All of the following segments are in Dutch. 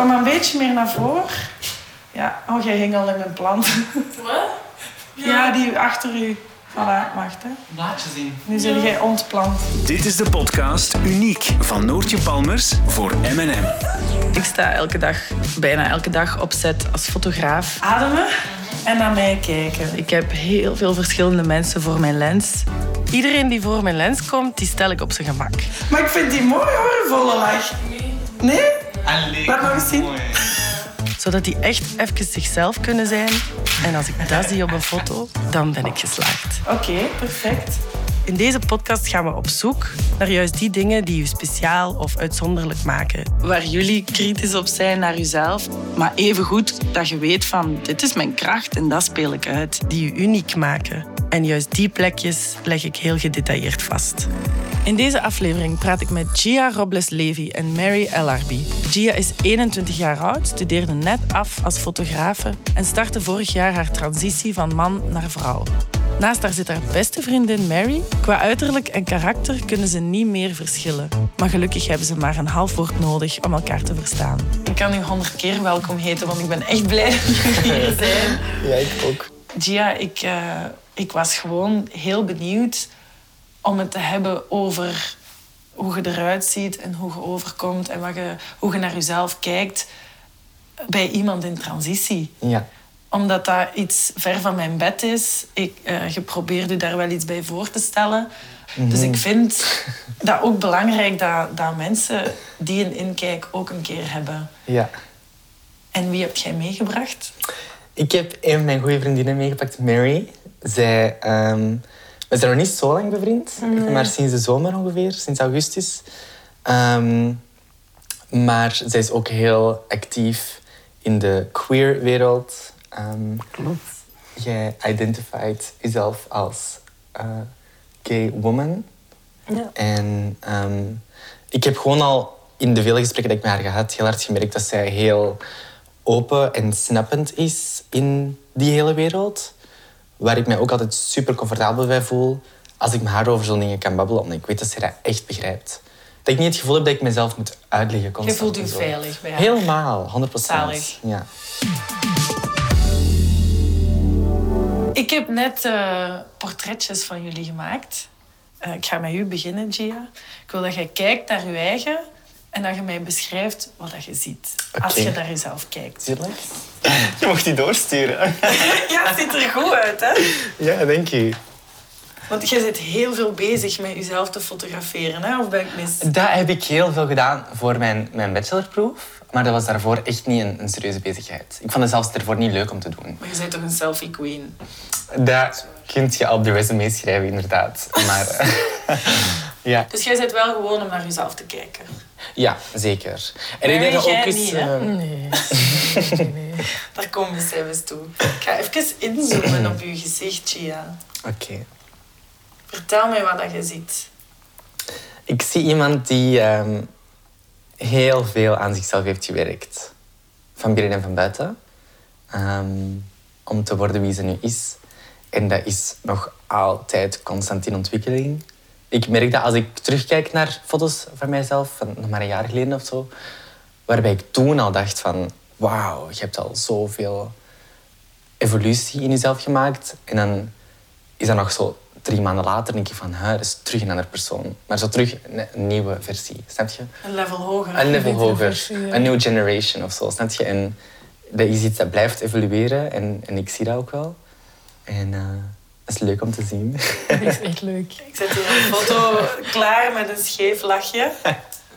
Kom maar een beetje meer naar voren. Ja, oh, jij hing al in mijn plant. Wat? Ja, die achter u. Voilà, wacht hè. Blaadjes in. Nu zit jij ontplant. Dit is de podcast Uniek van Noortje Palmers voor M&M. Ik sta elke dag, bijna elke dag op set als fotograaf. Ademen en naar mij kijken. Ik heb heel veel verschillende mensen voor mijn lens. Iedereen die voor mijn lens komt, die stel ik op zijn gemak. Maar ik vind die mooi hoor, volle lach. Nee? Allee, Laat maar eens zien. Zodat die echt even zichzelf kunnen zijn. En als ik dat zie op een foto, dan ben ik geslaagd. Oké, perfect. In deze podcast gaan we op zoek naar juist die dingen die u speciaal of uitzonderlijk maken. Waar jullie kritisch op zijn naar uzelf, maar evengoed dat je weet van dit is mijn kracht en dat speel ik uit. Die u uniek maken. En juist die plekjes leg ik heel gedetailleerd vast. In deze aflevering praat ik met Gia Robles-Levy en Mary Ellarby. Gia is 21 jaar oud, studeerde net af als fotografe en startte vorig jaar haar transitie van man naar vrouw. Naast haar zit haar beste vriendin Mary. Qua uiterlijk en karakter kunnen ze niet meer verschillen. Maar gelukkig hebben ze maar een half woord nodig om elkaar te verstaan. Ik kan u honderd keer welkom heten, want ik ben echt blij dat jullie hier zijn. Ja, ik ook. Gia, ik, eh, ik was gewoon heel benieuwd om het te hebben over hoe je eruit ziet en hoe je overkomt en wat je, hoe je naar jezelf kijkt bij iemand in transitie Ja. omdat dat iets ver van mijn bed is. Ik, eh, je daar wel iets bij voor te stellen. Dus ik vind dat ook belangrijk dat, dat mensen die een inkijk ook een keer hebben. Ja. En wie heb jij meegebracht? Ik heb een van mijn goede vriendinnen meegepakt, Mary. Zij, ehm, we zijn nog niet zo lang bevriend, maar sinds de zomer ongeveer, sinds augustus. Ehm, maar zij is ook heel actief in de queer wereld. Ehm, Klopt. jij identified jezelf als eh, gay woman. Ja. En ehm, ik heb gewoon al in de vele gesprekken die ik met haar gehad, heel hard gemerkt dat zij heel open en snappend is in die hele wereld. Waar ik mij ook altijd super comfortabel bij voel als ik met haar over zo'n dingen kan babbelen. Omdat ik weet dat zij dat echt begrijpt. Dat ik niet het gevoel heb dat ik mezelf moet uitleggen Je constant. voelt je en zo. veilig bij haar. Helemaal, 100 Zalig. Ja. Ik heb net eh, portretjes van jullie gemaakt. Eh, ik ga met u beginnen, Gia. Ik wil dat jij kijkt naar je eigen en dat je mij beschrijft wat dat je ziet. Als je naar jezelf kijkt. Tuurlijk. Je mocht die doorsturen. Ja, het ziet er goed uit, hè? ja, denk je. Want jij zit heel veel bezig met jezelf te fotograferen, hè? Of ben ik mis? Dat heb ik heel veel gedaan voor mijn, mijn bachelorproef. Maar dat was daarvoor echt niet een, een serieuze bezigheid. Ik vond het zelfs ervoor niet leuk om te doen. Maar je bent toch een selfie queen? Dat kun je op de resume schrijven, inderdaad. Maar eh, ja. Dus jij zit wel gewoon om naar jezelf te kijken. ja, zeker. En Mary, dat jij eens, niet, hè? eh, Nee. Daar komen we zelfs toe. Ik ga even inzoomen op je gezicht, Gia. Oké. Vertel mij wat dat je ziet. Ik zie iemand die ehm, heel veel aan zichzelf heeft gewerkt. Van binnen en van buiten. Ehm, om te worden wie ze nu is. En dat is nog altijd constant in ontwikkeling. Ik merk dat als ik terugkijk naar foto's van mijzelf, van nog maar een jaar geleden of zo, waarbij ik toen al dacht van, wauw, je hebt al zoveel evolutie in jezelf gemaakt. En dan is dat nog zo drie maanden later, denk ik van, hè, dat is terug een andere persoon. Maar zo terug een, een nieuwe versie, snap je? Een level hoger. Een level hoger, versie, ja. een new generation of zo, snap je? En dat is iets dat blijft evolueren en, en ik zie dat ook wel. En eh dat is leuk om te zien. Dat is echt leuk. Ik zet hier een foto klaar met een scheef lachje.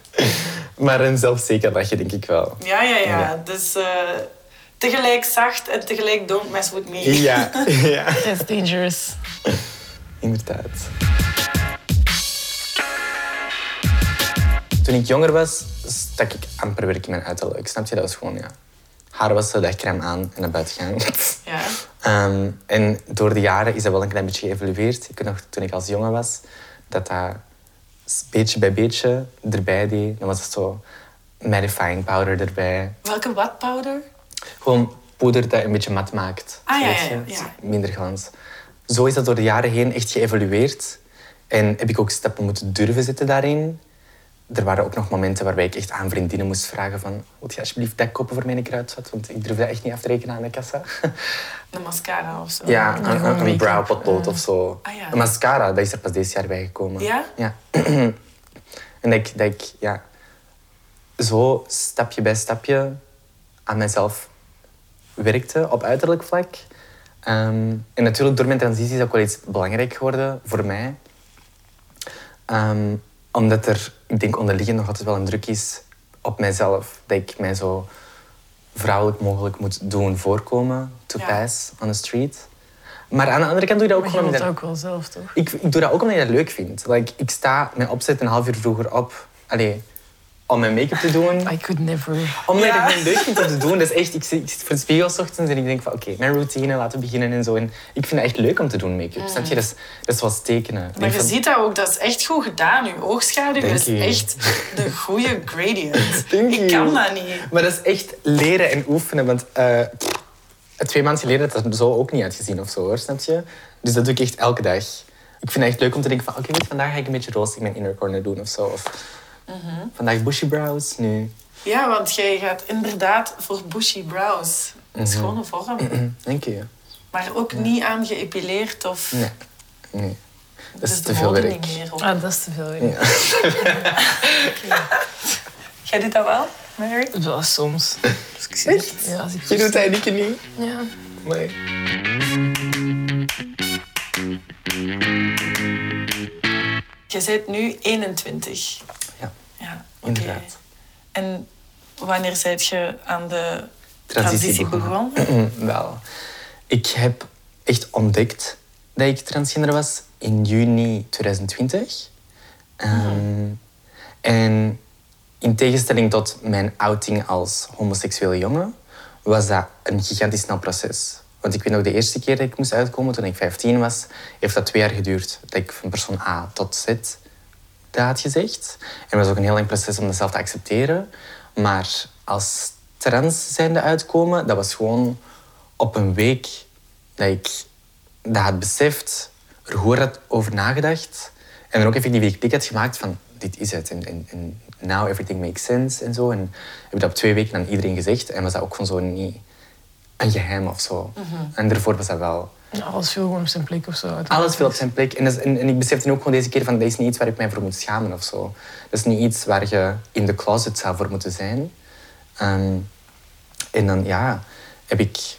maar een zelfzeker lachje, denk ik wel. Ja, ja, ja. Ja. Dus eh, tegelijk zacht en tegelijk don't mess with me. Ja, ja. That's dangerous. inderdaad. Toen ik jonger was, stak ik amper werk in mijn uiterlijk. Snap je? Dat was gewoon, ja, haar wassen, dagcrème aan en naar buiten gaan. Ehm, en door de jaren is dat wel een klein beetje geëvolueerd. Ik weet nog, toen ik als jongen was, dat dat beetje bij beetje erbij deed. Dan was het zo mattifying powder erbij. Welke wat powder? Gewoon poeder dat een beetje mat maakt. Ah, ja, ja. Zo Minder glans. Zo is dat door de jaren heen echt geëvolueerd. En heb ik ook stappen moeten durven zetten daarin. Er waren ook nog momenten waarbij ik echt aan vriendinnen moest vragen van... Wil je alsjeblieft dat kopen voor mijn kruidvat? Want ik durf dat echt niet af te rekenen aan de kassa. Een mascara of zo. Ja, een, een, een browpotlood of zo. Ah, ja. Een mascara, dat is er pas dit jaar bijgekomen. Ja? Ja. en dat ik, dat ik ja, zo stapje bij stapje aan mezelf werkte op uiterlijk vlak. Ehm, en natuurlijk door mijn transitie is ook wel iets belangrijk geworden voor mij. Ehm, omdat er, ik denk onderliggend nog altijd wel een druk is op mijzelf. Dat ik mij zo vrouwelijk mogelijk moet doen voorkomen to Ja. pass on the street. Maar aan de andere kant doe je dat ook Maar je gewoon wilt omdat... dat ook wel zelf, toch? Ik, ik doe dat ook omdat je dat leuk vindt. Like, ik sta mijn opzet een half uur vroeger op. Allee, om mijn make-up te doen. I could never. Omdat Ja. ik het leuk vind om te doen. Dat is echt, ik, zit, ik zit voor de spiegel ochtends en ik denk van oké, mijn routine, laten we beginnen en zo. En ik vind het echt leuk om te doen make-up. Snap je? Dat is, dat is zoals tekenen. Maar denk je van- ziet dat ook, dat is echt goed gedaan. Je oogschaduw is echt de goede gradient. Thank ik you. kan dat niet. Maar dat is echt leren en oefenen. Want eh, twee maanden geleden had dat zo ook niet uitgezien of zo, hoor, snap je? Dus dat doe ik echt elke dag. Ik vind het echt leuk om te denken van... Oké, vandaag ga ik een beetje roze in mijn inner corner doen of zo. Of vandaag bushy brows, nu... Ja, want jij gaat inderdaad voor bushy brows. Mhm. Een schone vorm. Dank je. Maar ook niet aan geëpileerd of... Nee. Nee. Dat is dus te de veel werk. niet. Ah, dat is te veel. hè. Jij doet dat wel, Mary? Ja, soms. Als ik zie- Ja, als ik Je doet dat niet, niet? Ja. Nee. Je bent nu 21. Inderdaad. En wanneer zijt je aan de Transitie begonnen. begonnen? Wel, ik heb echt ontdekt dat ik transgender was in juni 2020. Ehm, En in tegenstelling tot mijn outing als homoseksuele jongen, was dat een gigantisch snel proces. Want ik weet nog de eerste keer dat ik moest uitkomen, toen ik 15 was, heeft dat twee jaar geduurd dat ik van persoon A tot Z dat had gezegd. En het was ook een heel lang proces om dat zelf te accepteren. Maar als trans zijnde uitkomen, dat was gewoon op een week dat ik dat had beseft, er goed had over nagedacht. En dan ook even die klik had gemaakt van, dit is het. En, en, now everything makes sense en zo. En heb dat op twee weken aan iedereen gezegd. En was dat ook gewoon zo niet een geheim of zo. En daarvoor was dat wel... Ja, Alles viel gewoon op zijn plek of zo. Alles viel op zijn plek. En, is- en, en ik besefte ook gewoon deze keer van, dat is niet iets waar ik mij voor moet schamen of zo. Dat is niet iets waar je in de closet zou voor moeten zijn. Ehm, en dan, ja, heb ik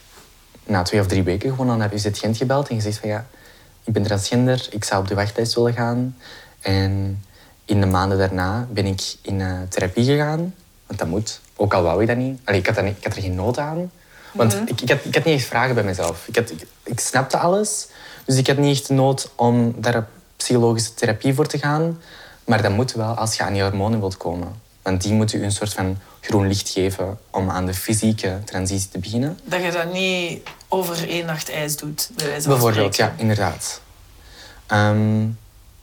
na twee of drie weken gewoon al naar UZ Gent gebeld en gezegd van, ja, ik ben transgender, ik zou op de wachtlijst willen gaan. En in de maanden daarna ben ik in eh, therapie gegaan. Want dat moet. Ook al wou ik dat niet. Allee, ik, had dat niet ik had er geen nood aan. Want ik, ik, had, ik had niet echt vragen bij mezelf. Ik, had, ik, ik snapte alles. Dus ik had niet echt nood om daar psychologische therapie voor te gaan. Maar dat moet wel als je aan je hormonen wilt komen. Want die moeten u een soort van groen licht geven om aan de fysieke transitie te beginnen. Dat je dat niet over één nacht ijs doet, bij wijze van Bijvoorbeeld, ja, inderdaad. Ehm,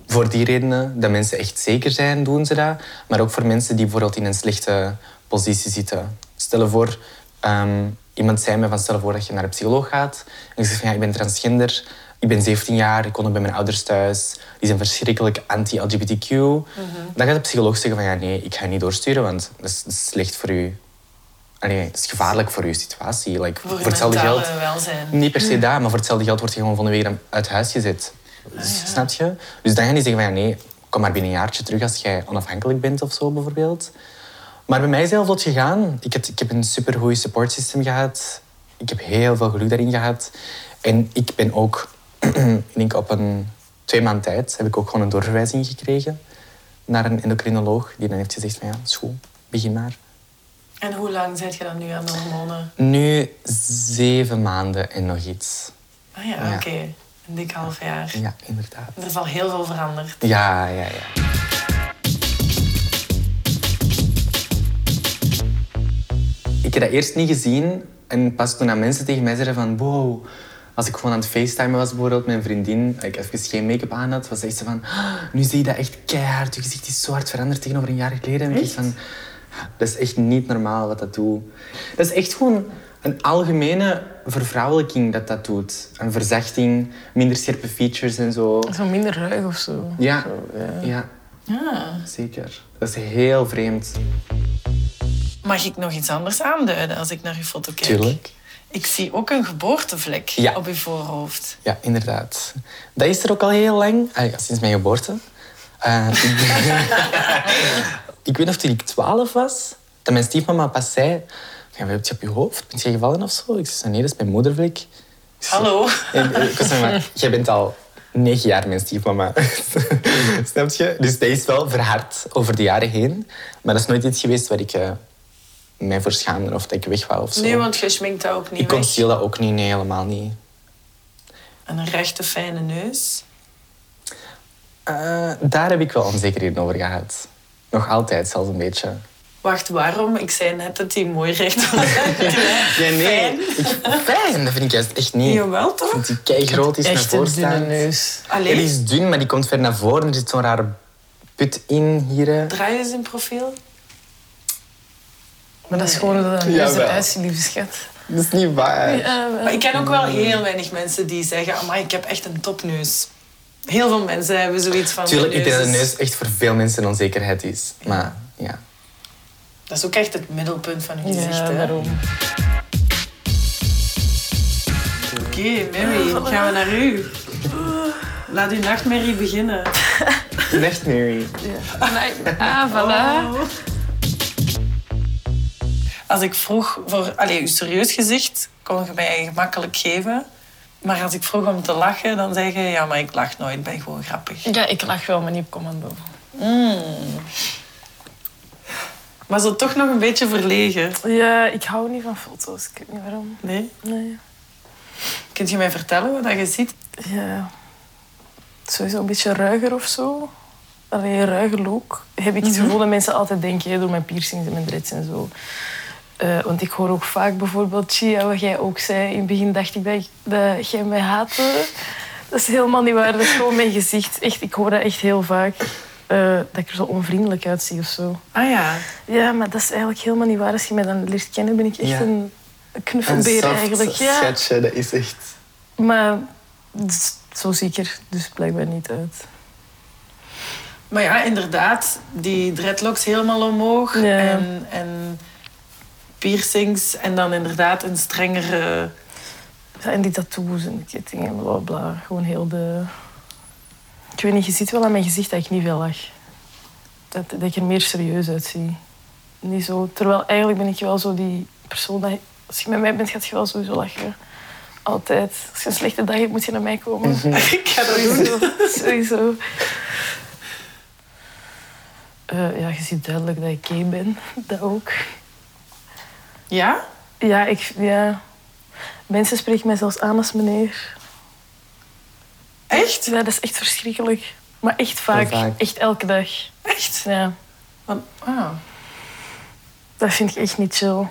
voor die redenen dat mensen echt zeker zijn, doen ze dat. Maar ook voor mensen die bijvoorbeeld in een slechte positie zitten. Stel je voor, ehm, iemand zei me van stel je voor dat je naar een psycholoog gaat. En je zegt van ja, ik ben transgender, ik ben 17 jaar, ik woon bij mijn ouders thuis. Die zijn verschrikkelijk anti-LGBTQ. Dan gaat de psycholoog zeggen van ja, nee, ik ga je niet doorsturen, want dat is, dat is slecht voor u. Allee, het is gevaarlijk voor uw situatie. Like, Voor voor je hetzelfde geld. welzijn. Niet per se dat, maar voor hetzelfde geld word je gewoon van de week uit huis gezet. Snap je? Dus dan gaan die zeggen van ja, nee, kom maar binnen een jaartje terug als jij onafhankelijk bent of zo bijvoorbeeld. Maar bij mij is het heel vlot gegaan. Ik heb, ik heb een supergoed supportsysteem gehad. Ik heb heel veel geluk daarin gehad. En ik ben ook, ik denk op een twee maand tijd, heb ik ook gewoon een doorverwijzing gekregen naar een endocrinoloog die dan heeft gezegd van ja, is goed, begin maar. En hoe lang zit je dan nu aan de hormonen? Nu zeven maanden en nog iets. Ah ja, Ja. oké. Een dik half jaar. Ja, inderdaad. Er is al heel veel veranderd. Ja, ja, ja. Ik heb dat eerst niet gezien. En pas toen aan mensen tegen mij zeiden van... Wow, als ik gewoon aan het facetimen was bijvoorbeeld met een vriendin... Ik even geen make-up aan had, was echt zo van... "Ah, Nu zie je dat echt keihard. Je gezicht is zo hard veranderd tegenover een jaar geleden. En ik dacht van... Dat is echt niet normaal wat dat doet. Dat is echt gewoon een algemene vervrouwelijking dat dat doet. Een verzachting, minder scherpe features en zo. Zo minder ruig of zo. Ja, Zo, ja. ja. Ja. Zeker. Dat is heel vreemd. Mag ik nog iets anders aanduiden als ik naar uw foto kijk? Tuurlijk. Ik zie ook een geboortevlek Ja. op uw voorhoofd. Ja, inderdaad. Dat is er ook al heel lang. Ah, ja, sinds mijn geboorte. Eh, ik, weet nog toen ik 12 was, dat mijn stiefmama pas zei... Ja, wat heb je op je hoofd? Ben je gevallen of zo? Ik zei, nee, dat is mijn moedervlek. Zei, Hallo. En ik zeg maar, jij bent al negen jaar mijn stiefmama. Snap je? Dus dat is wel verhard over de jaren heen. Maar dat is nooit iets geweest waar ik eh, mij voor schaamde of dat ik weg wou of zo. Nee, want je schminkt dat ook niet ik weg. conceal dat ook niet, nee, helemaal niet. En een rechte, fijne neus. Eh, daar heb ik wel onzekerheden over gehad. Nog altijd zelfs een beetje. Wacht, waarom? Ik zei net dat hij mooi recht was. Ja, nee. Ik, fijn, dat vind ik juist echt niet. Jawel, toch? Want die kei groot is naar Echt een voren dunne staan. neus. Allee, die is dun, maar die komt ver naar voren. Er zit zo'n rare put in hier. draai eens in profiel. Maar dat is gewoon een ziet, lieve schat. Dat is niet waar. Maar ik ken ook wel heel weinig mensen die zeggen... Amai, ik heb echt een topneus. Heel veel mensen hebben zoiets van... Tuurlijk, ik denk dat de neus echt voor veel mensen een onzekerheid is. Maar ja. Dat is ook echt het middelpunt van je gezicht. Ja, daarom. Oké, Mary, gaan we naar u. Laat uw nachtmerrie beginnen. Echt Mary. Ah, voilà. Als ik vroeg voor allee, uw serieus gezicht, kon je mij gemakkelijk geven. Maar als ik vroeg om te lachen, dan zeg je... Ja, maar ik lach nooit, ik ben gewoon grappig. Ja, ik lach wel, maar niet op commando. Maar zo toch nog een beetje verlegen. Ja, ik hou niet van foto's. Ik weet niet waarom. Nee? Nee. Kunt je mij vertellen wat je ziet? Ja. Sowieso een beetje ruiger of zo. Alleen een ruiger look. Heb ik het gevoel dat mensen altijd denken door mijn piercings en mijn dreads en zo. Eh, want ik hoor ook vaak bijvoorbeeld, Chia, wat jij ook zei. In het begin dacht ik dat, jij mij haatte. Dat is helemaal niet waar. Dat is gewoon mijn gezicht. Echt, ik hoor dat echt heel vaak. eh, dat ik er zo onvriendelijk uitzie of zo. Ah ja. Ja, maar dat is eigenlijk helemaal niet waar. Als je mij dan leert kennen, ben ik echt Ja. een, een Een knuffelbeer soft eigenlijk. Ja. schatje, dat is echt... Maar d- zo zie ik er dus blijkbaar niet uit. Maar ja, inderdaad, die dreadlocks helemaal omhoog. Ja. En, en piercings. En dan inderdaad een strengere... En die tattoos en kettingen, bla bla. Gewoon heel de... Ik weet niet, je ziet wel aan mijn gezicht dat ik niet veel lach. Dat, dat ik er meer serieus uitzie. Niet zo... Terwijl eigenlijk ben ik wel zo die persoon dat... Als je met mij bent, gaat je wel sowieso lachen. Altijd. Als je een slechte dag hebt, moet je naar mij komen. ik ga dat doen. Sowieso. Sowieso. Eh, ja, je ziet duidelijk dat ik gay ben. Dat ook. Ja? Ja, ik... Ja. Mensen spreken mij zelfs aan als meneer. Echt? Ja, dat is echt verschrikkelijk. Maar echt vaak. Echt elke dag. Echt? Ja. Want, ah. Dat vind ik echt niet chill.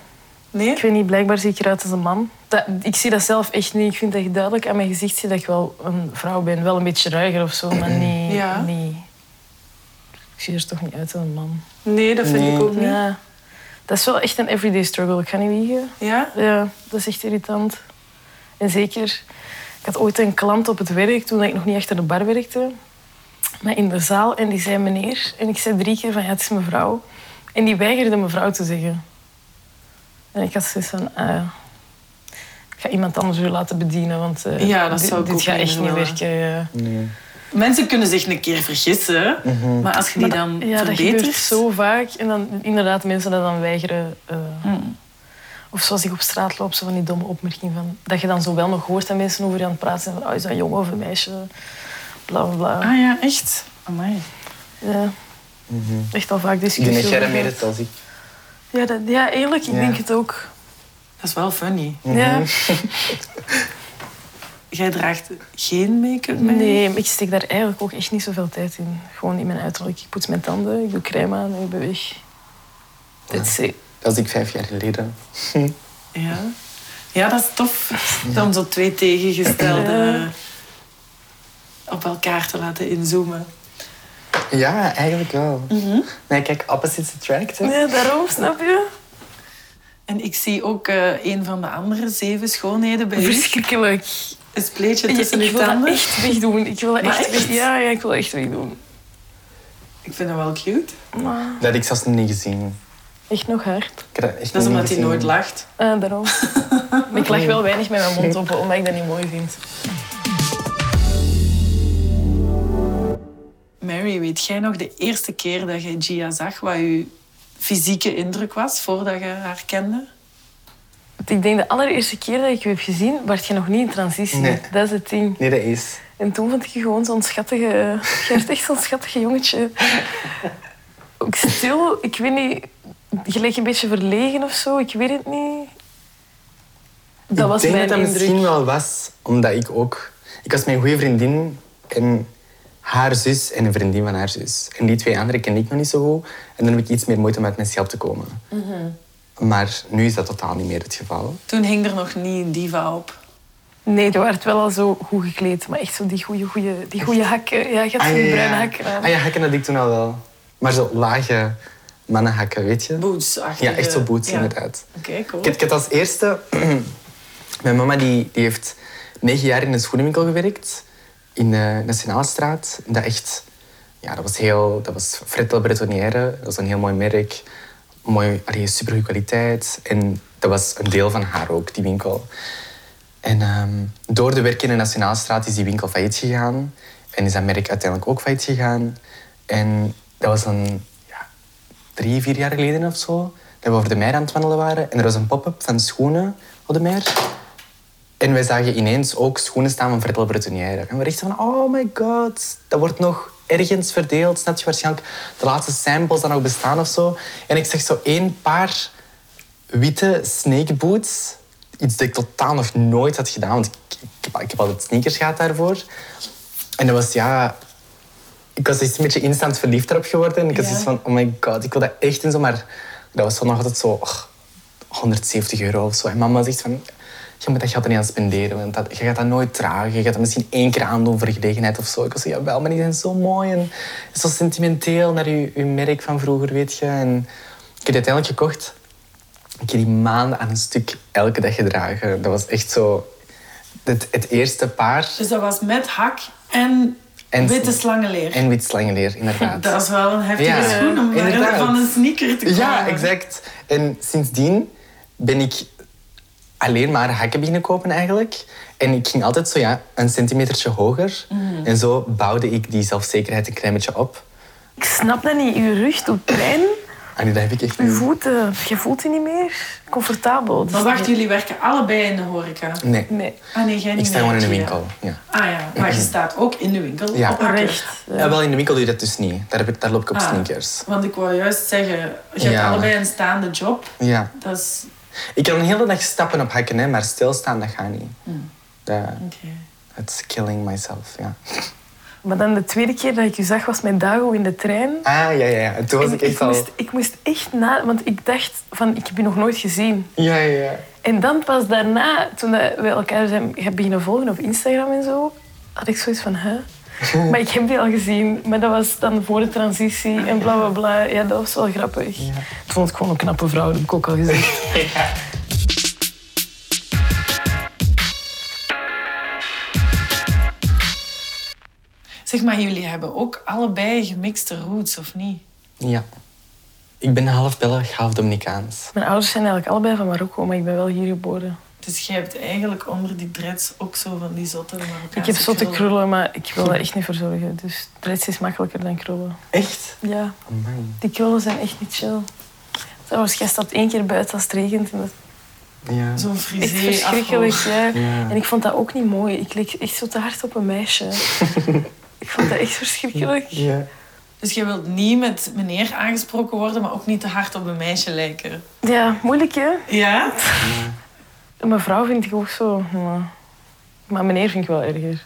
Nee? Ik weet niet, blijkbaar zie ik eruit als een man. Dat, ik zie dat zelf echt niet. Ik vind dat je duidelijk aan mijn gezicht ziet dat ik wel een vrouw ben. Wel een beetje ruiger of zo, maar niet... Ja. niet ik zie er toch niet uit als een man. Nee, dat vind Nee. ik ook niet. Ja. Dat is wel echt een everyday struggle. Ik ga niet liegen. Ja? Ja, dat is echt irritant. En zeker, ik had ooit een klant op het werk toen ik nog niet achter de bar werkte. Maar in de zaal en die zei meneer. En ik zei drie keer van ja, het is mevrouw. En die weigerde mevrouw te zeggen. En ik had zoiets van, ah, ja. ik ga iemand anders weer laten bedienen, want eh, Ja, dat dit, zou ik dit ook gaat niet echt niet willen. werken. Nee. Mensen kunnen zich een keer vergissen. Maar als je die Maar dan ja, dat gebeurt zo vaak. En dan inderdaad mensen dat dan weigeren. eh, Hmm. Of zoals ik op straat loop, zo van die domme opmerking van... Dat je dan zo wel nog hoort dat mensen over je aan het praten zijn. Van, oh, is dat een jongen of een meisje? Bla, bla, bla. Ah ja, echt? Amai. Ja. Echt al vaak Ik denk discussie dat jij meer hebt als ik. Ja, dat, ja, eerlijk, ik Ja. denk het ook. Dat is wel funny. Ja. Jij draagt geen make-up meer? Nee, ik steek daar eigenlijk ook echt niet zoveel tijd in. Gewoon in mijn uiterlijk. Ik poets mijn tanden, ik doe crème aan en ik ben weg. That's it. Dat was ik vijf jaar geleden. Ja. Ja, dat is tof. Om zo twee tegengestelde op elkaar te laten inzoomen. Ja, eigenlijk wel. Nee, kijk, opposites attract. hè. Ja, daarom, snap je? En ik zie ook eh, een van de andere zeven schoonheden bij. Verschrikkelijk. Een spleetje Ik, tussen ik uw wil dat tanden. echt wegdoen. Ik wil echt, echt? weg- Ja, ja, ik wil echt wegdoen. Ik vind dat wel cute. Maar Dat had ik zelfs niet gezien. echt nog hard. Ik dat echt Dat is omdat hij nooit lacht. Eh, daarom. Ik lach wel weinig met mijn mond open, omdat ik dat niet mooi vind. Mary, weet jij nog de eerste keer dat je Gia zag, wat je fysieke indruk was voordat je haar kende? Want ik denk de allereerste keer dat ik je heb gezien, was je nog niet in transitie. Nee. Dat is het ding. Nee, dat is. En toen vond ik je gewoon zo'n schattige... Werd echt zo'n schattige jongetje. Ook stil, ik weet niet... Gelijk een beetje verlegen of zo, ik weet het niet. Dat was ik denk mijn dat dat indruk. misschien wel was, omdat ik ook... Ik was een goede vriendin en haar zus en een vriendin van haar zus. En die twee anderen kende ik nog niet zo goed. En dan heb ik iets meer moeite om uit mezelf te komen. Mhm. Maar nu is dat totaal niet meer het geval. Toen hing er nog niet diva op. Nee, je werd wel al zo goed gekleed. Maar echt zo die goede, goede, die goede hakken. Ja, je had zo'n bruine hakken aan. Ah ja, hakken had ik toen al wel. Maar zo lage mannenhakken, weet je? Boots. Ja, echt zo boots, ja. inderdaad. Oké, cool. Ik had, ik had als eerste... Mijn mama die, die heeft negen jaar in een schoenenwinkel gewerkt. In de Nationaalstraat. Dat echt... Ja, dat was heel... Dat was Fred Bretonnière. Dat was een heel mooi merk. Mooi, allee, supergoeie kwaliteit. En dat was een deel van haar ook, die winkel. En ehm, door de werk in de Nationaalstraat is die winkel failliet gegaan. En is dat merk uiteindelijk ook failliet gegaan. En dat was dan ja, drie, vier jaar geleden of zo. Dat we over de meer aan het wandelen waren. En er was een pop-up van schoenen op de meer. En wij zagen ineens ook schoenen staan van Vertel Bretonnière. En we dachten van, oh my god, dat wordt nog ergens verdeeld. Snap je waarschijnlijk de laatste samples dat nog bestaan of zo. En ik zag zo één paar witte snake boots. Iets dat ik totaal nog nooit had gedaan, want ik, ik, heb, ik heb altijd sneakers gehad daarvoor. En dat was, ja... Ik was echt een beetje instant verliefd erop geworden. En ik was Ja. zoiets van, oh my god, ik wil dat echt en zo. Maar dat was nog altijd zo... oh, 170 euro of zo. En mama zegt van... Je moet dat geld er niet aan spenderen, want dat, je gaat dat nooit dragen. Je gaat dat misschien één keer aandoen voor gelegenheid of zo. Ik was zo, jawel, maar die zijn zo mooi en zo sentimenteel naar je, je merk van vroeger, weet je. En ik heb die uiteindelijk gekocht. Ik heb die maanden aan een stuk elke dag gedragen. Dat was echt zo... Het, het eerste paar Dus dat was met hak en, En- witte slangenleer. en wit slangenleer, inderdaad. Dat is wel een heftige Ja, schoen om inderdaad. van een sneaker te komen. Ja, exact. En sindsdien ben ik alleen maar hakken beginnen kopen eigenlijk. En ik ging altijd zo ja, een centimetertje hoger. Mhm. En zo bouwde ik die zelfzekerheid een klein beetje op. Ik snap dat niet. Je rug doet pijn. En nu, dat heb ik echt Je niet. voeten, je voelt je niet meer comfortabel. Dus Maar wacht, jullie werken allebei in de horeca? Nee, Nee, Ah nee, jij niet ik sta gewoon in de winkel. Ja. Ah ja, maar je staat ook in de winkel Ja. op hakken. recht. Ja, wel in de winkel doe je dat dus niet. Daar, heb ik, daar loop ik op Ah. sneakers. Want ik wou juist zeggen, je hebt Ja. allebei een staande job. Ja. Dat is... Ik kan een hele dag stappen op hakken, hè, maar stilstaan, dat gaat niet. Hmm. Dat, it's killing myself, ja. Maar dan de tweede keer dat ik je zag, was met Dago in de trein. Ah, ja, ja, ja. En toen was En ik echt ik, al... moest, ik moest echt na... Want ik dacht van, ik heb je nog nooit gezien. Ja, ja, ja. En dan pas daarna, toen we elkaar zijn hebben beginnen volgen op Instagram en zo, had ik zoiets van, hè? Maar ik heb die al gezien, maar dat was dan voor de transitie en bla bla bla. Ja, dat was wel grappig. Ik vond het gewoon een knappe vrouw, dat heb ik ook al gezegd. Zeg maar, jullie hebben ook allebei gemixte roots, of niet? Ja. Ik ben half Belg, half Dominicaans. Mijn ouders zijn eigenlijk allebei van Marokko, maar ik ben wel hier geboren. Dus jij hebt eigenlijk onder die dreads ook zo van die zotte Marokkaanse Ik heb zotte krullen, maar ik wil daar echt niet voor zorgen. Dus dreads is makkelijker dan krullen. Echt? Ja, Amai. die krullen zijn echt niet chill. Trouwens, jij staat één keer buiten als het regent. En dat Ja. Zo'n is echt verschrikkelijk. Ja. Ja. En ik vond dat ook niet mooi. Ik leek echt zo te hard op een meisje. ik vond dat echt verschrikkelijk. Ja. Dus je wilt niet met meneer aangesproken worden, maar ook niet te hard op een meisje lijken. Ja, moeilijk hè? Ja? Vrouw vind ik ook zo. Maar, maar meneer vind ik wel erger.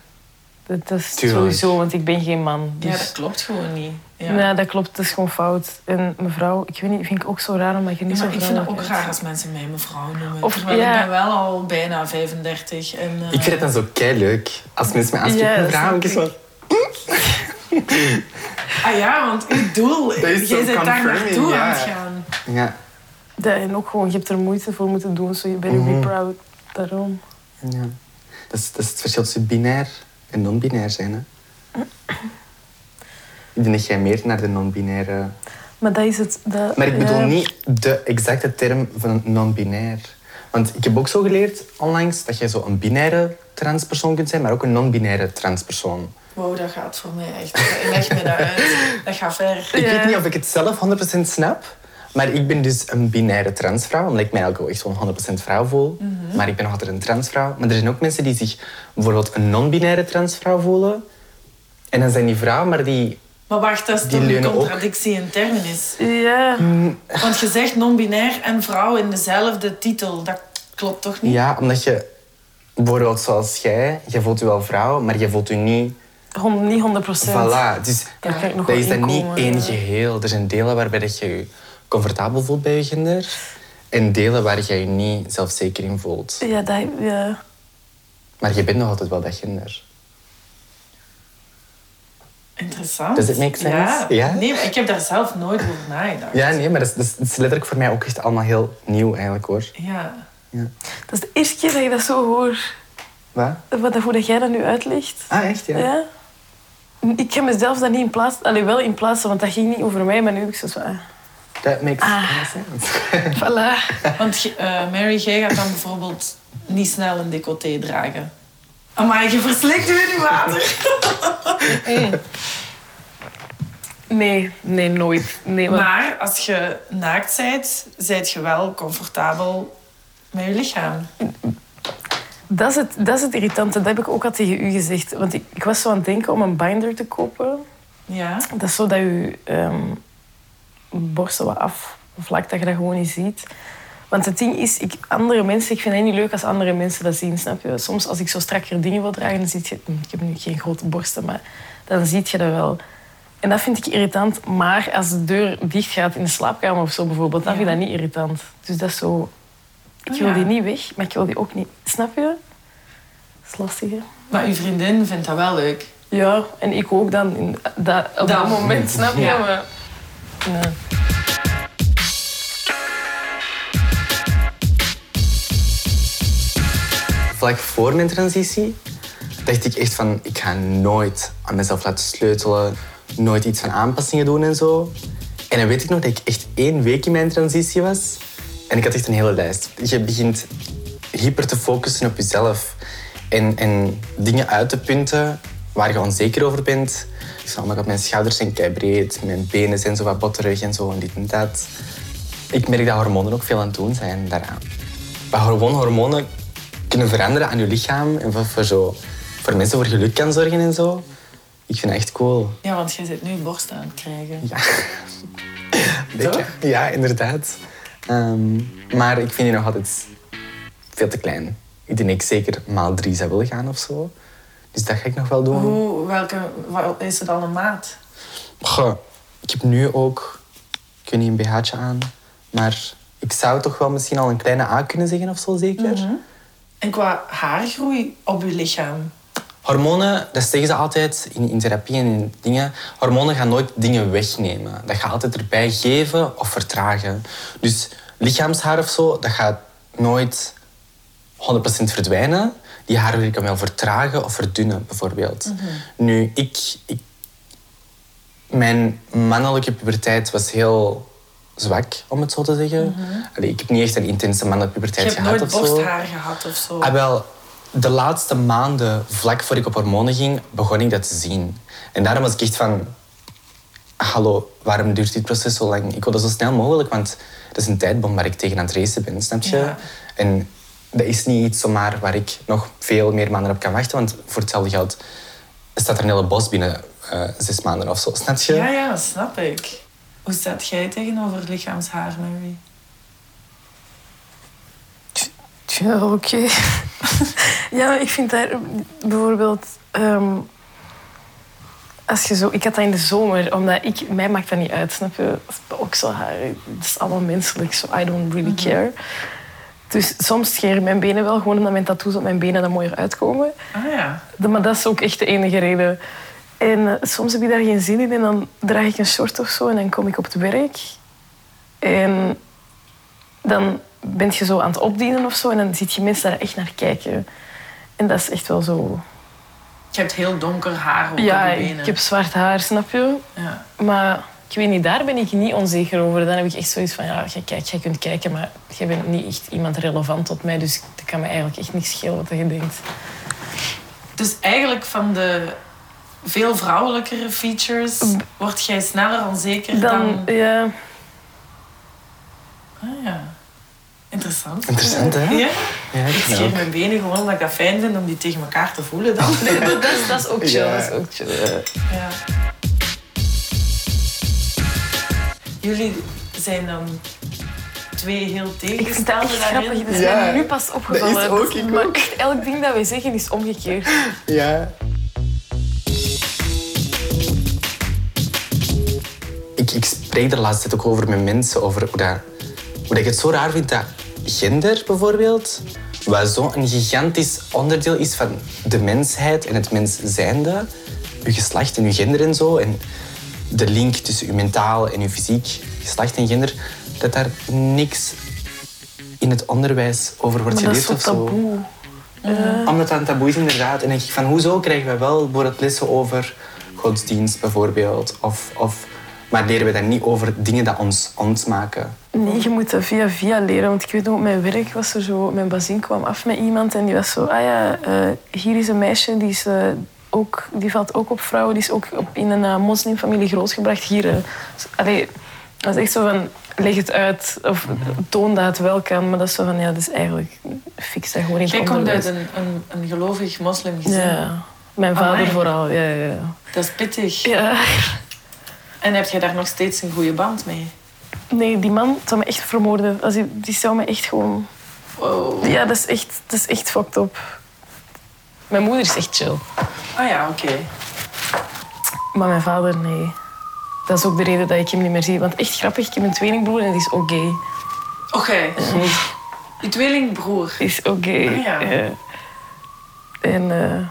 Dat, dat is Tuurlijk. sowieso, want ik ben geen man. Dus, Ja, dat klopt gewoon niet. Ja. Nee, dat klopt. Dat is gewoon fout. En mevrouw, ik weet niet, vind ik ook zo raar omdat je niet Ja, zo ik vind het ook raar als mensen mij mevrouw noemen. Of- Terwijl ja. ik ben wel al bijna 35. En, eh, Ik vind het dan zo kei leuk als mensen me aanspreken. Ja, Ja, dat vrouw, snap ik is. Ah ja, want uw doel, Dat is jij bent daar naartoe ja. aan het gaan. Ja. Dat, en ook gewoon, je hebt er moeite voor moeten doen, zo je bent Mhm. be proud. Daarom. ja. Dat, is, dat is het verschil tussen binair en non-binair zijn. Hè? Ik denk dat jij meer naar de non-binaire... Maar dat is het... Dat, Maar ik bedoel ja. niet de exacte term van non-binair. Want ik heb ook zo geleerd onlangs dat je zo een binaire transpersoon kunt zijn, maar ook een non-binaire transpersoon. Wow, dat gaat voor mij echt. Leg me dat uit. Dat gaat ver. Ik Ja. weet niet of ik het zelf 100% snap, maar ik ben dus een binaire transvrouw, omdat ik mij ook wel echt gewoon 100% vrouw voel. Mhm. Maar ik ben nog altijd een transvrouw. Maar er zijn ook mensen die zich bijvoorbeeld een non-binaire transvrouw voelen. En dan zijn die vrouwen, maar die... Maar wacht, dat is toch een ook. contradictie in termen is. Ja. Want je zegt non-binair en vrouw in dezelfde titel. Dat klopt toch niet? Ja, omdat je... Bijvoorbeeld zoals jij, je voelt je wel vrouw, maar je voelt je niet... Hond- niet 100 procent. Voilà. Dus nog dat wel is dan niet één ja. geheel. Er zijn delen waarbij dat je je comfortabel voelt bij je gender. En delen waar je je niet zelfzeker in voelt. Ja, dat, ja. Maar je bent nog altijd wel dat gender. Interessant. Does it make sense? Ja. Ja? Nee, maar ik heb daar zelf nooit over nagedacht. Ja, nee, maar dat is, dat is- dat is letterlijk voor mij ook echt allemaal heel nieuw eigenlijk hoor. Ja. Ja. Dat is de eerste keer dat je dat zo hoort. Wat? Wat, hoe dat jij dat nu uitlegt. Ah, echt? Ja. Ja. Ik kan mezelf dat niet in plaats... Allee, wel in plaats, want dat ging niet over mij, maar nu heb ik zo... zo ah, Dat makes Ah. sense. voilà. Want eh, Mary, jij gaat dan bijvoorbeeld niet snel een decolleté dragen. Maar je verslikt weer in water. Nee, nee, nooit. Nee, want- Maar als je naakt bent, zijt je wel comfortabel met je lichaam. Dat is, het, dat is het irritante. Dat heb ik ook al tegen u gezegd. Want ik, ik was zo aan het denken om een binder te kopen. Ja. Dat is zo dat je ehm borsten wat afvlakt, dat je dat gewoon niet ziet. Want het ding is, ik, andere mensen, ik vind het niet leuk als andere mensen dat zien, snap je? Soms als ik zo strakker dingen wil dragen, dan zie je... hm, Ik heb nu geen grote borsten, maar dan zie je dat wel. En dat vind ik irritant. Maar als de deur dicht gaat in de slaapkamer of zo bijvoorbeeld, dan Ja. vind ik dat niet irritant. Dus dat is zo... Ik wil ja. die niet weg, maar ik wil die ook niet... Snap je? Dat is lastig, hè? Maar uw vriendin vindt dat wel leuk. Ja, en ik ook dan. In dat, op dat moment, snap je? Ja. Maar. Vlak voor mijn transitie dacht ik echt van, ik ga nooit aan mezelf laten sleutelen, nooit iets van aanpassingen doen en zo. En dan weet ik nog dat ik echt één week in mijn transitie was en ik had echt een hele lijst. Je begint hyper te focussen op jezelf en, en dingen uit te punten waar je onzeker over bent. Ik zei, oh god, mijn schouders zijn breed, mijn benen zijn zo wat botterig en zo en dit en dat. Ik merk dat hormonen ook veel aan het doen zijn daaraan. Maar gewoon hormonen kunnen veranderen aan je lichaam en voor, voor, zo, voor mensen voor geluk kan zorgen en zo. Ik vind dat echt cool. Ja, want je zit nu borsten aan het krijgen. Ja. Beetje. Ja, inderdaad. Ehm, maar ik vind die nog altijd veel te klein. Ik denk dat ik zeker maal drie zou willen gaan of zo. Dus dat ga ik nog wel doen. Hoe, welke, wat, is het al een maat? Goh, ik heb nu ook, ik weet niet, een BH'tje aan. Maar ik zou toch wel misschien al een kleine A kunnen zeggen of zo, zeker. En qua haargroei op je lichaam? Hormonen, dat zeggen ze altijd in, in therapie en in dingen. Hormonen gaan nooit dingen wegnemen. Dat gaat altijd erbij geven of vertragen. Dus lichaamshaar of zo, dat gaat nooit 100% verdwijnen. Die haren kan wel vertragen of verdunnen, bijvoorbeeld. Nu, ik, ik... Mijn mannelijke puberteit was heel zwak, om het zo te zeggen. Allee, ik heb niet echt een intense mannelijke Je puberteit hebt gehad nooit of zo. borsthaar gehad of zo? Ah, wel, de laatste maanden, vlak voor ik op hormonen ging, begon ik dat te zien. En daarom was ik echt van... Hallo, waarom duurt dit proces zo lang? Ik wil dat zo snel mogelijk, want dat is een tijdbom waar ik tegen aan het racen ben, snap je? Ja. En dat is niet iets zomaar waar ik nog veel meer maanden op kan wachten, want voor hetzelfde geld staat er een hele bos binnen eh, zes maanden of zo, snap je? Ja, ja, snap ik. Hoe staat jij tegenover lichaamshaar, Mary? Wel oké. ja, ik vind daar bijvoorbeeld... ehm, als je zo, ik had dat in de zomer, omdat ik, mij maakt dat niet uit, snap je? Ook zo haar, het is allemaal menselijk, so I don't really care. Dus soms scheren mijn benen wel, gewoon omdat mijn tattoos op mijn benen dan mooier uitkomen. Ah ja. De- Maar dat is ook echt de enige reden. En eh, soms heb ik daar geen zin in en dan draag ik een short of zo en dan kom ik op het werk. En dan ben je zo aan het opdienen of zo en dan ziet je mensen daar echt naar kijken. En dat is echt wel zo... Je hebt heel donker haar op Ja, je benen. ik heb zwart haar, snap je? Ja. Maar ik weet niet, daar ben ik niet onzeker over. Dan heb ik echt zoiets van, ja, jij, kijkt, jij kunt kijken, maar jij bent niet echt iemand relevant tot mij. Dus het kan me eigenlijk echt niet schelen wat je denkt. Dus eigenlijk van de veel vrouwelijkere features word jij sneller onzeker dan... Dan, ja, Ah, ja. Interessant. Interessant, hè? Ja? Ja, Ik ik scheer mijn benen gewoon omdat ik dat fijn vind om die tegen elkaar te voelen dan. nee, dat, dat is, dat is ook chill. Ja. Dat is ook chill. ja. Jullie zijn dan twee heel echt daarin. grappig. Dat is Ja. mij nu pas opgevallen. Dat is ook, ik maar ook. echt elk ding dat wij zeggen is omgekeerd. Ja. Ik, ik spreek er de laatste tijd ook over met mensen, over hoe, dat, hoe dat ik het zo raar vind dat gender bijvoorbeeld, wat zo'n gigantisch onderdeel is van de mensheid en het mens zijnde, je geslacht en je gender en zo, en de link tussen je mentaal en je fysiek, geslacht en gender, dat daar niks in het onderwijs over wordt Maar dat is geleerd zo of zo taboe. omdat dat een taboe is, inderdaad. En dan denk ik van, hoezo krijgen we wel bijvoorbeeld lessen over godsdienst, bijvoorbeeld? Of, of, maar leren we dan niet over dingen die ons ons maken? Nee, je moet dat via via leren. Want ik weet nog, op mijn werk was er zo... Mijn bazin kwam af met iemand en die was zo... Ah ja, eh, hier is een meisje, die, is, eh, ook, die valt ook op vrouwen. Die is ook op, in een eh, moslimfamilie grootgebracht. Hier, eh. Allee, dat is echt zo van... Leg het uit of toon dat het wel kan. Maar dat is zo van... Ja, dat is eigenlijk... Fix dat gewoon in het Jij komt uit een, een, een gelovig moslimgezin. Ja, mijn vader Amai. vooral. Ja, ja, ja. Dat is pittig. ja. En heb jij daar nog steeds een goede band mee? Nee, die man zou me echt vermoorden. Die zou me echt gewoon... Wow. Ja, dat is echt, dat is echt fucked up. Mijn moeder is echt chill. Ah ja, oké. Maar mijn vader, nee. Dat is ook de reden dat ik hem niet meer zie. Want echt grappig, ik heb een tweelingbroer en die is ook gay. Oké. Je tweelingbroer. Die is ook gay. Ah, ja. En eh,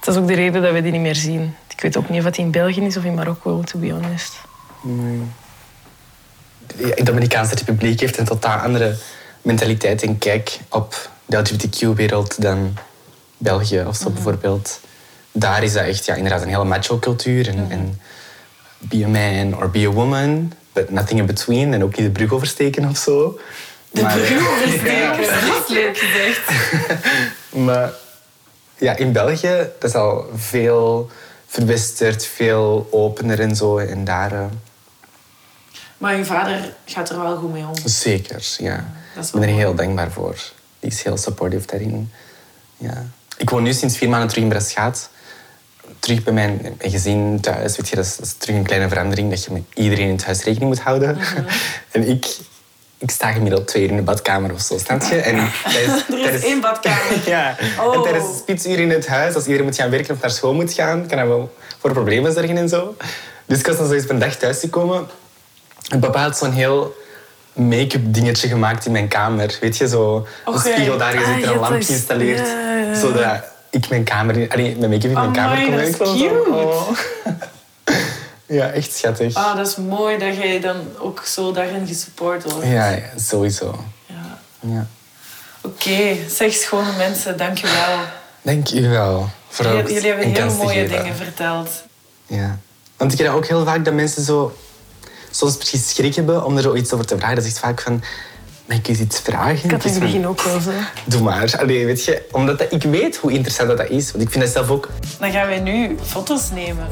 dat is ook de reden dat we die niet meer zien. Ik weet ook niet of hij in België is of in Marokko, to be honest. De Dominicaanse Republiek heeft een totaal andere mentaliteit en kijk op de LGBTQ-wereld dan België of zo bijvoorbeeld. Daar is dat echt ja, inderdaad een hele macho-cultuur. En, en be a man or be a woman, but nothing in between. En ook niet de brug oversteken of zo. De brug oversteken. Dat is leuk gezegd. Maar ja, in België dat is al veel verwesterd, veel opener en zo. En daar eh, Maar je vader gaat er wel goed mee om. zeker, ja. Dat is Ik ben er heel dankbaar voor. Die is heel supportive daarin. Ja. Ik woon nu sinds vier maanden terug in Braschaat. Terug bij mijn, mijn gezin thuis. Weet je, dat, is, dat is terug een kleine verandering dat je met iedereen in het huis rekening moet houden. Mhm. en ik, ik sta gemiddeld twee uur in de badkamer of zo, snap je? En tijdens, Er is één badkamer. Ja, Oh. en tijdens de spitsuur in het huis, als iedereen moet gaan werken of naar school moet gaan, kan dat wel voor problemen zorgen en zo. Dus ik was dan zo eens op een dag thuis gekomen. En papa had zo'n heel make-up dingetje gemaakt in mijn kamer. Weet je, zo een spiegel daar gezet Ah, en een lampje geïnstalleerd. Zodat ik mijn kamer, allee, mijn make-up in mijn kamer kon dat is cute. oh. Ja, echt schattig. Ah, dat is mooi dat jij dan ook zo daarin gesupport wordt. Ja, ja, sowieso. Ja. Ja. Oké, zeg schone mensen, dankjewel. Dank u wel. Jullie, jullie hebben heel mooie dingen verteld. Ja. Want ik dat ook heel vaak dat mensen zo soms precies schrik hebben om er zoiets over te vragen. Dat is vaak van, mag ik u iets vragen? Ik had in het begin ook wel zo. Doe maar. Allee, weet je, omdat dat, ik weet hoe interessant dat, dat is. Want ik vind dat zelf ook... Dan gaan wij nu foto's nemen.